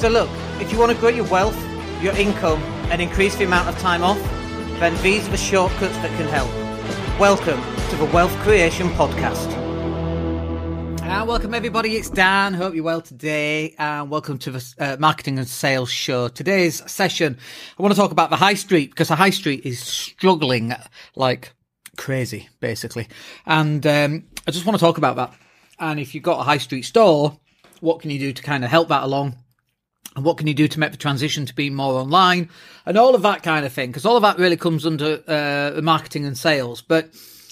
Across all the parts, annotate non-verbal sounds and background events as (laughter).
So look, if you want to grow your wealth, your income, and increase the amount of time off, then these are the shortcuts that can help. Welcome to the Wealth Creation Podcast. And welcome everybody, it's Dan. Hope you're well today, and welcome to the uh, Marketing and Sales Show. Today's session, I want to talk about the high street because the high street is struggling like crazy, basically. And um, I just want to talk about that. And if you've got a high street store, what can you do to kind of help that along? And what can you do to make the transition to be more online and all of that kind of thing? Because all of that really comes under uh, marketing and sales. But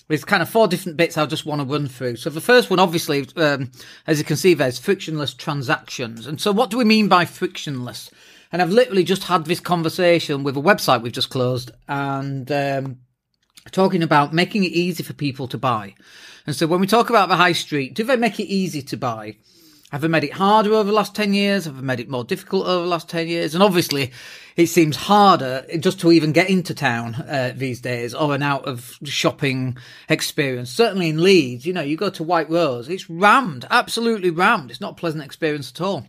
there's kind of four different bits I just want to run through. So the first one, obviously, um, as you can see, there's frictionless transactions. And so what do we mean by frictionless? And I've literally just had this conversation with a website we've just closed and um, talking about making it easy for people to buy. And so when we talk about the high street, do they make it easy to buy? Have they made it harder over the last 10 years? Have they made it more difficult over the last 10 years? And obviously, it seems harder just to even get into town uh, these days or an out of shopping experience. Certainly in Leeds, you know, you go to White Rose, it's rammed, absolutely rammed. It's not a pleasant experience at all,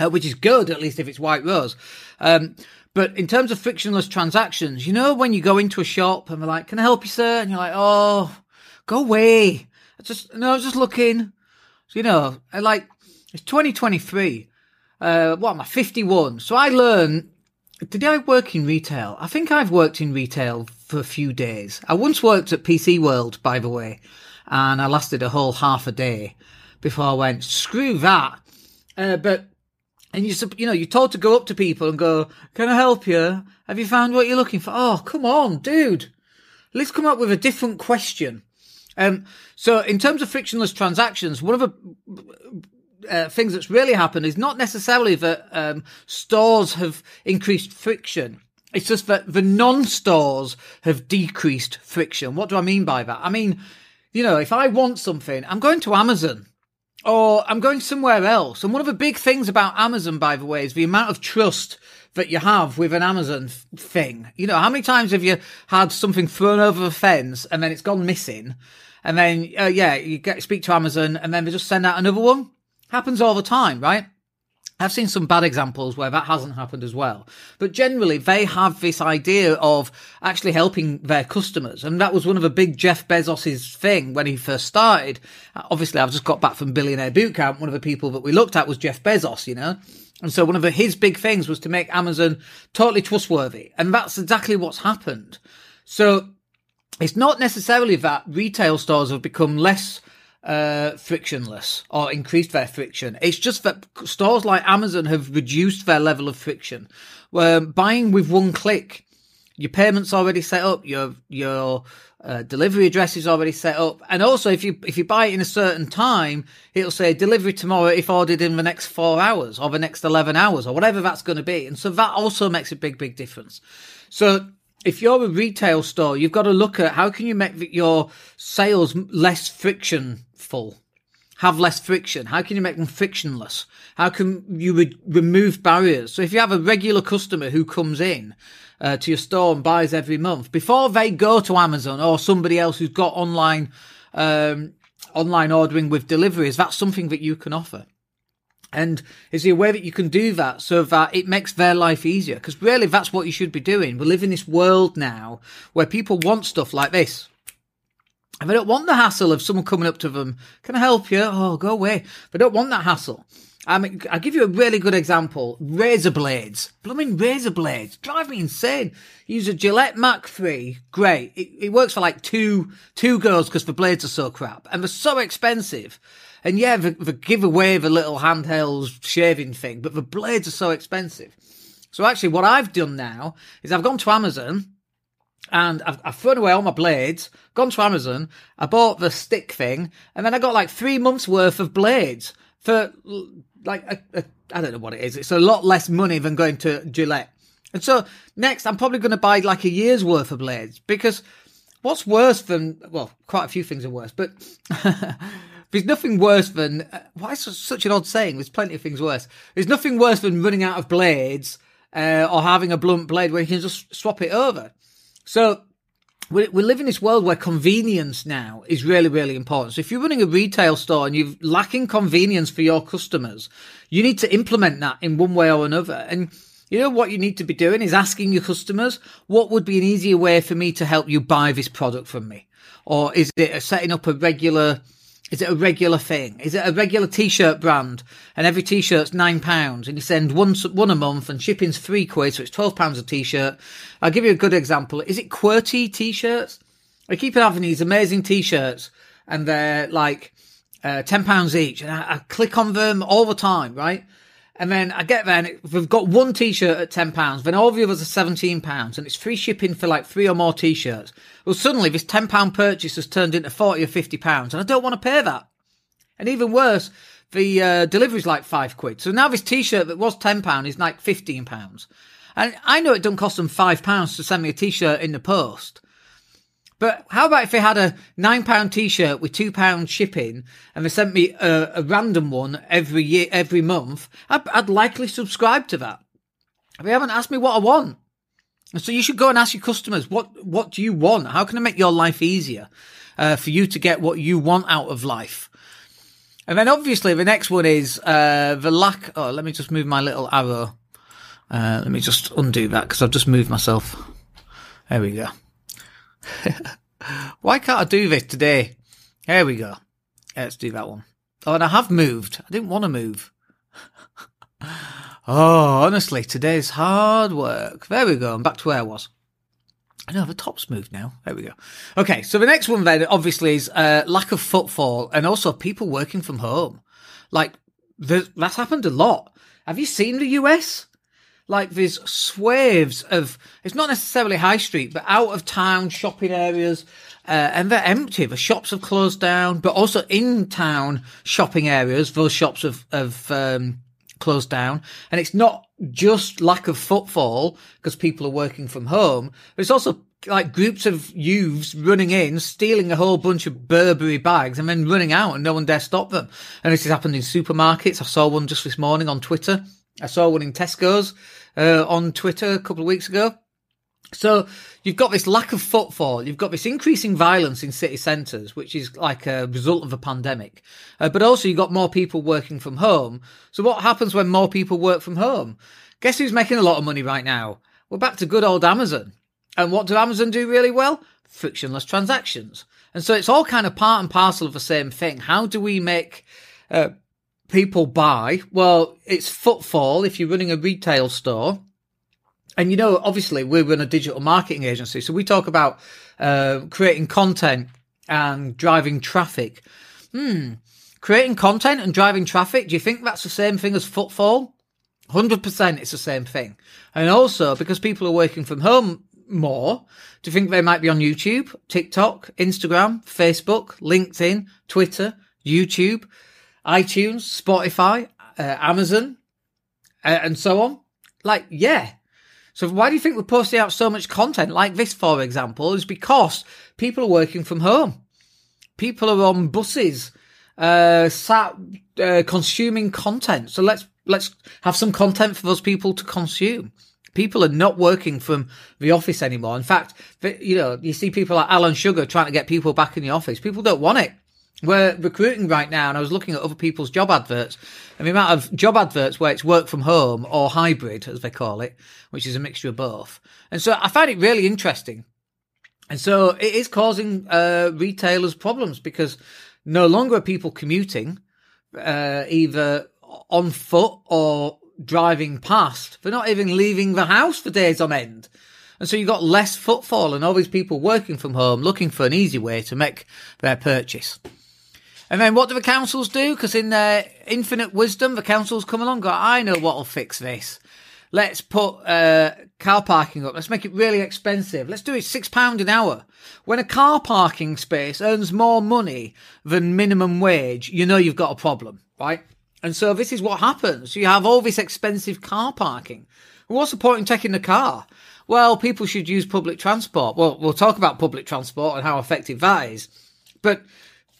uh, which is good, at least if it's White Rose. Um, but in terms of frictionless transactions, you know, when you go into a shop and they're like, can I help you, sir? And you're like, oh, go away. I just, no, I was just looking. So, you know, like, it's 2023. Uh, what am I? 51. So I learned, did I work in retail? I think I've worked in retail for a few days. I once worked at PC World, by the way, and I lasted a whole half a day before I went, screw that. Uh, but, and you, you know, you're told to go up to people and go, can I help you? Have you found what you're looking for? Oh, come on, dude. Let's come up with a different question. Um, so in terms of frictionless transactions, one of the uh, things that's really happened is not necessarily that um, stores have increased friction. It's just that the non-stores have decreased friction. What do I mean by that? I mean, you know, if I want something, I'm going to Amazon or I'm going somewhere else. And one of the big things about Amazon, by the way, is the amount of trust that you have with an Amazon thing. You know, how many times have you had something thrown over the fence and then it's gone missing? And then, uh, yeah, you get speak to Amazon and then they just send out another one. Happens all the time, right? I've seen some bad examples where that hasn't happened as well. But generally, they have this idea of actually helping their customers. And that was one of the big Jeff Bezos's thing when he first started. Obviously, I've just got back from Billionaire Bootcamp. One of the people that we looked at was Jeff Bezos, you know? And so one of the, his big things was to make Amazon totally trustworthy. And that's exactly what's happened. So it's not necessarily that retail stores have become less uh, frictionless or increased their friction. It's just that stores like Amazon have reduced their level of friction. Where buying with one click, your payment's already set up, your your uh, delivery address is already set up, and also if you if you buy it in a certain time, it'll say delivery tomorrow if ordered in the next four hours or the next eleven hours or whatever that's going to be, and so that also makes a big big difference. So if you're a retail store, you've got to look at how can you make your sales less frictionful, have less friction. How can you make them frictionless? How can you re- remove barriers? So if you have a regular customer who comes in uh, to your store and buys every month, before they go to Amazon or somebody else who's got online um, online ordering with deliveries, that's something that you can offer. And is there a way that you can do that so that it makes their life easier? Because really, that's what you should be doing. We live in this world now where people want stuff like this. And they don't want the hassle of someone coming up to them, can I help you? Oh, go away. I don't want that hassle. I mean, I'll give you a really good example. Razor blades. Blooming razor blades. Drive me insane. Use a Gillette Mach 3. Great. It, it works for like two, two girls because the blades are so crap. And they're so expensive. And yeah, the, the give away the little handheld shaving thing, but the blades are so expensive. So actually, what I've done now is I've gone to Amazon and I've, I've thrown away all my blades, gone to Amazon, I bought the stick thing, and then I got like three months worth of blades for like I don't know what it is. It's a lot less money than going to Gillette. And so next, I'm probably going to buy like a year's worth of blades because what's worse than well, quite a few things are worse, but (laughs) There's nothing worse than uh, why is such an odd saying? There's plenty of things worse. There's nothing worse than running out of blades uh, or having a blunt blade where you can just swap it over. So we, we live in this world where convenience now is really, really important. So if you're running a retail store and you're lacking convenience for your customers, you need to implement that in one way or another. And you know what you need to be doing is asking your customers, what would be an easier way for me to help you buy this product from me? Or is it setting up a regular is it a regular thing? Is it a regular t-shirt brand and every t-shirt's nine pounds and you send one, one a month and shipping's three quid, so it's 12 pounds a t-shirt. I'll give you a good example. Is it Qwertee t-shirts? I keep having these amazing t-shirts and they're like, uh, 10 pounds each and I, I click on them all the time, right? And then I get there and we've got one t-shirt at £10, then all the others are £17 and it's free shipping for like three or more t-shirts. Well, suddenly this £10 purchase has turned into 40 or £50 and I don't want to pay that. And even worse, the uh, delivery's like five quid. So now this t-shirt that was £10 is like £15. And I know it doesn't cost them £5 to send me a t-shirt in the post. But how about if they had a nine pound t-shirt with two pound shipping and they sent me a, a, random one every year, every month? I'd, I'd likely subscribe to that. They haven't asked me what I want. So you should go and ask your customers, what, what do you want? How can I make your life easier, uh, for you to get what you want out of life? And then obviously the next one is, uh, the lack, oh, let me just move my little arrow. Uh, let me just undo that because I've just moved myself. There we go. (laughs) Why can't I do this today? There we go. Let's do that one. Oh, and I have moved. I didn't want to move. (laughs) oh, honestly, today's hard work. There we go. I'm back to where I was. I know the top's moved now. There we go. Okay, so the next one then obviously is uh, lack of footfall and also people working from home. Like that's happened a lot. Have you seen the US? Like there's swaths of it's not necessarily high street but out of town shopping areas uh, and they're empty the shops have closed down but also in town shopping areas those shops have, have um, closed down and it's not just lack of footfall because people are working from home but it's also like groups of youths running in, stealing a whole bunch of Burberry bags and then running out and no one dare stop them. And this has happened in supermarkets. I saw one just this morning on Twitter. I saw one in Tesco's uh, on Twitter a couple of weeks ago. So you've got this lack of footfall, you've got this increasing violence in city centres, which is like a result of a pandemic. Uh, but also you've got more people working from home. So what happens when more people work from home? Guess who's making a lot of money right now? We're back to good old Amazon. And what do Amazon do really well? Frictionless transactions. And so it's all kind of part and parcel of the same thing. How do we make uh, people buy? Well, it's footfall if you're running a retail store. And you know, obviously, we run a digital marketing agency, so we talk about uh, creating content and driving traffic. Hmm, creating content and driving traffic. Do you think that's the same thing as footfall? Hundred percent, it's the same thing. And also because people are working from home more, do you think they might be on YouTube, TikTok, Instagram, Facebook, LinkedIn, Twitter, YouTube? iTunes, Spotify, uh, Amazon, uh, and so on. Like, yeah. So why do you think we're posting out so much content like this, for example, is because people are working from home. People are on buses, uh, sat, uh, consuming content. So let's, let's have some content for those people to consume. People are not working from the office anymore. In fact, you know, you see people like Alan Sugar trying to get people back in the office. People don't want it. We're recruiting right now, and I was looking at other people's job adverts, and the amount of job adverts where it's work from home or hybrid, as they call it, which is a mixture of both. And so I find it really interesting. And so it is causing uh, retailers problems because no longer are people commuting, uh, either on foot or driving past. They're not even leaving the house for days on end. And so you've got less footfall and all these people working from home looking for an easy way to make their purchase. And then what do the councils do? Because in their infinite wisdom, the councils come along go, I know what'll fix this. Let's put uh, car parking up. Let's make it really expensive. Let's do it six pound an hour. When a car parking space earns more money than minimum wage, you know you've got a problem, right? And so this is what happens. You have all this expensive car parking. What's the point in taking the car? Well, people should use public transport. Well, we'll talk about public transport and how effective that is. But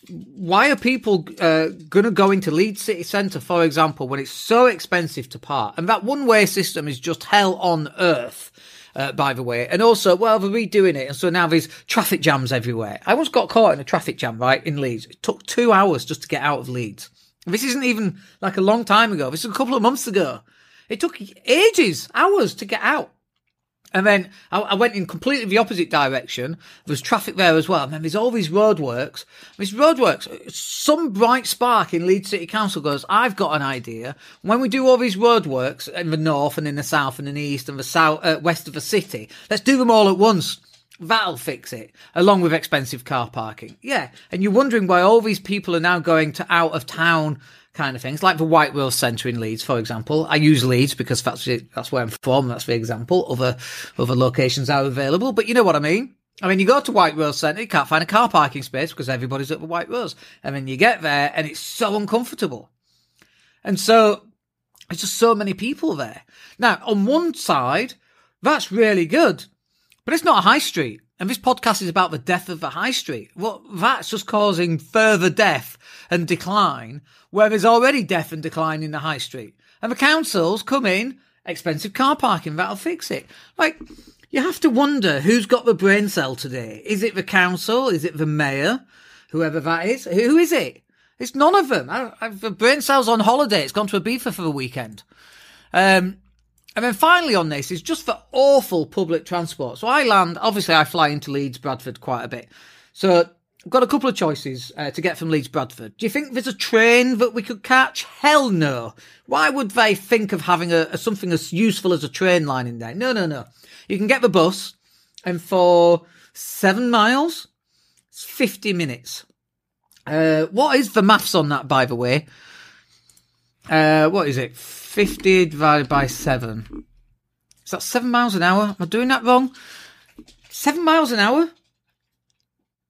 why are people uh, going to go into Leeds city centre, for example, when it's so expensive to park? And that one way system is just hell on earth. uh, by the way. And also, well, they're redoing it. And so now there's traffic jams everywhere. I once got caught in a traffic jam, right, in Leeds. It took two hours just to get out of Leeds. This isn't even like a long time ago. This is a couple of months ago. It took ages, hours to get out. And then I, I, went in completely the opposite direction. There was traffic there as well. And then there's all these roadworks. These roadworks, some bright spark in Leeds City Council goes, I've got an idea. When we do all these roadworks in the north and in the south and in the east and the south, uh, west of the city, let's do them all at once. That'll fix it, along with expensive car parking. Yeah. And you're wondering why all these people are now going to out of town kind of things, like the White Rose Centre in Leeds, for example. I use Leeds because that's that's where I'm from. That's the example. Other other locations are available, but you know what I mean. I mean, you go to White Rose Centre, you can't find a car parking space because everybody's at the White Rose, and then you get there and it's so uncomfortable, and so there's just so many people there. Now, on one side, that's really good, but it's not a high street. And this podcast is about the death of the high street. Well, that's just causing further death and decline where there's already death and decline in the high street. And the councils come in, expensive car parking, that'll fix it. Like, you have to wonder who's got the brain cell today. Is it the council? Is it the mayor? Whoever that is? Who is it? It's none of them. I, I, the brain cell's on holiday. It's gone to Ibiza for the weekend. Um, and then finally on this is just for awful public transport. So I land, obviously I fly into Leeds, Bradford quite a bit. So I've got a couple of choices uh, to get from Leeds, Bradford. Do you think there's a train that we could catch? Hell no. Why would they think of having a, a something as useful as a train line in there? No, no, no. You can get the bus and for seven miles, it's 50 minutes. Uh, what is the maths on that, by the way? Uh, what is it? 50 divided by 7. Is that 7 miles an hour? Am I doing that wrong? 7 miles an hour?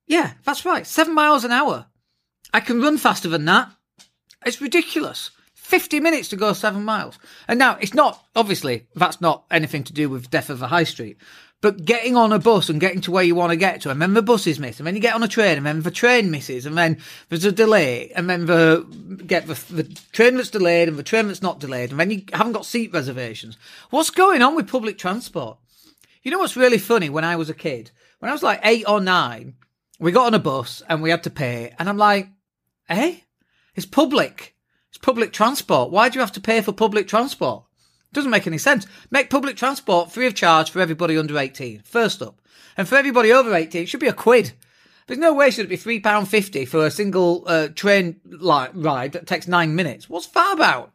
Yeah, that's right. 7 miles an hour. I can run faster than that. It's ridiculous. 50 minutes to go 7 miles. And now, it's not, obviously, that's not anything to do with death of a high street. But getting on a bus and getting to where you want to get to, and then the bus is missed, and then you get on a train, and then the train misses, and then there's a delay, and then the get the, the train that's delayed and the train that's not delayed, and then you haven't got seat reservations. What's going on with public transport? You know what's really funny? When I was a kid, when I was like eight or nine, we got on a bus and we had to pay, and I'm like, eh? It's public. It's public transport. Why do you have to pay for public transport? It Doesn't make any sense. Make public transport free of charge for everybody under 18, first up. And for everybody over 18, it should be a quid. There's no way it should it be £3.50 for a single uh, train ride that takes nine minutes. What's that about?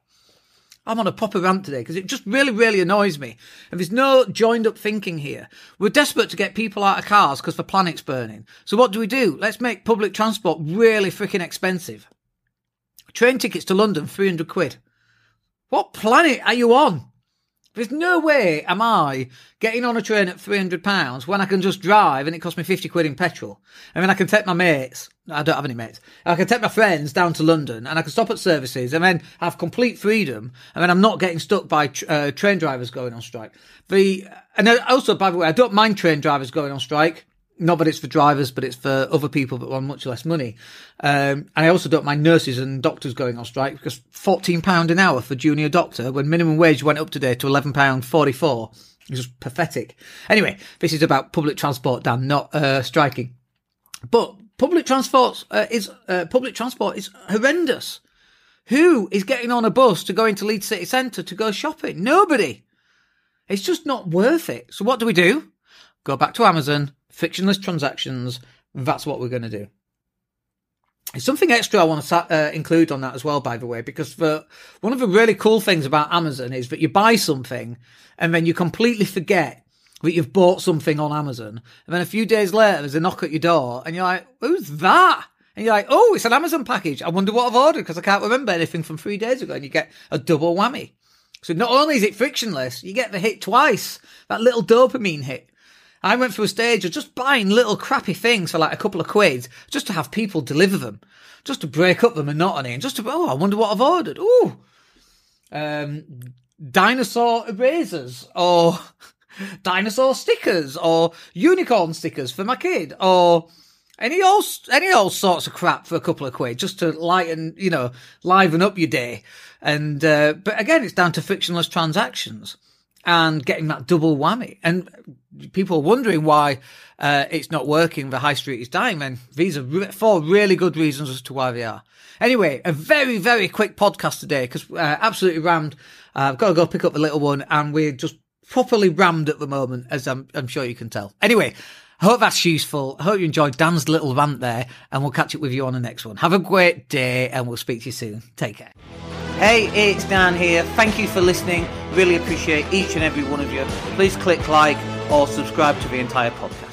I'm on a proper rant today because it just really, really annoys me. And there's no joined up thinking here. We're desperate to get people out of cars because the planet's burning. So what do we do? Let's make public transport really freaking expensive. Train tickets to London, 300 quid. What planet are you on? There's no way am I getting on a train at £300 when I can just drive and it costs me 50 quid in petrol. I mean, I can take my mates. I don't have any mates. I can take my friends down to London and I can stop at services and then have complete freedom. And then I'm not getting stuck by uh, train drivers going on strike. The, and also, by the way, I don't mind train drivers going on strike not that it's for drivers, but it's for other people that want much less money. Um, and I also don't mind nurses and doctors going on strike because £14 an hour for junior doctor when minimum wage went up today to £11.44 is just pathetic. Anyway, this is about public transport, Dan, not uh, striking. But public transport uh, is uh, public transport is horrendous. Who is getting on a bus to go into Leeds City Centre to go shopping? Nobody. It's just not worth it. So what do we do? Go back to Amazon, frictionless transactions. That's what we're going to do. Something extra I want to uh, include on that as well, by the way, because the, one of the really cool things about Amazon is that you buy something and then you completely forget that you've bought something on Amazon. And then a few days later, there's a knock at your door and you're like, who's that? And you're like, oh, it's an Amazon package. I wonder what I've ordered because I can't remember anything from three days ago. And you get a double whammy. So not only is it frictionless, you get the hit twice. That little dopamine hit. I went through a stage of just buying little crappy things for like a couple of quid just to have people deliver them, just to break up the monotony and just to, oh, I wonder what I've ordered. Ooh. Um, dinosaur erasers or (laughs) dinosaur stickers or unicorn stickers for my kid or any old, any old sorts of crap for a couple of quid just to lighten, you know, liven up your day. And, uh, but again, it's down to frictionless transactions. And getting that double whammy. And people are wondering why uh, it's not working. The high street is dying. Then these are re- four really good reasons as to why they are. Anyway, a very very quick podcast today because uh, absolutely rammed. Uh, I've got to go pick up the little one, and we're just properly rammed at the moment, as I'm, I'm sure you can tell. Anyway. I hope that's useful. I hope you enjoyed Dan's little rant there, and we'll catch up with you on the next one. Have a great day, and we'll speak to you soon. Take care. Hey, it's Dan here. Thank you for listening. Really appreciate each and every one of you. Please click like or subscribe to the entire podcast.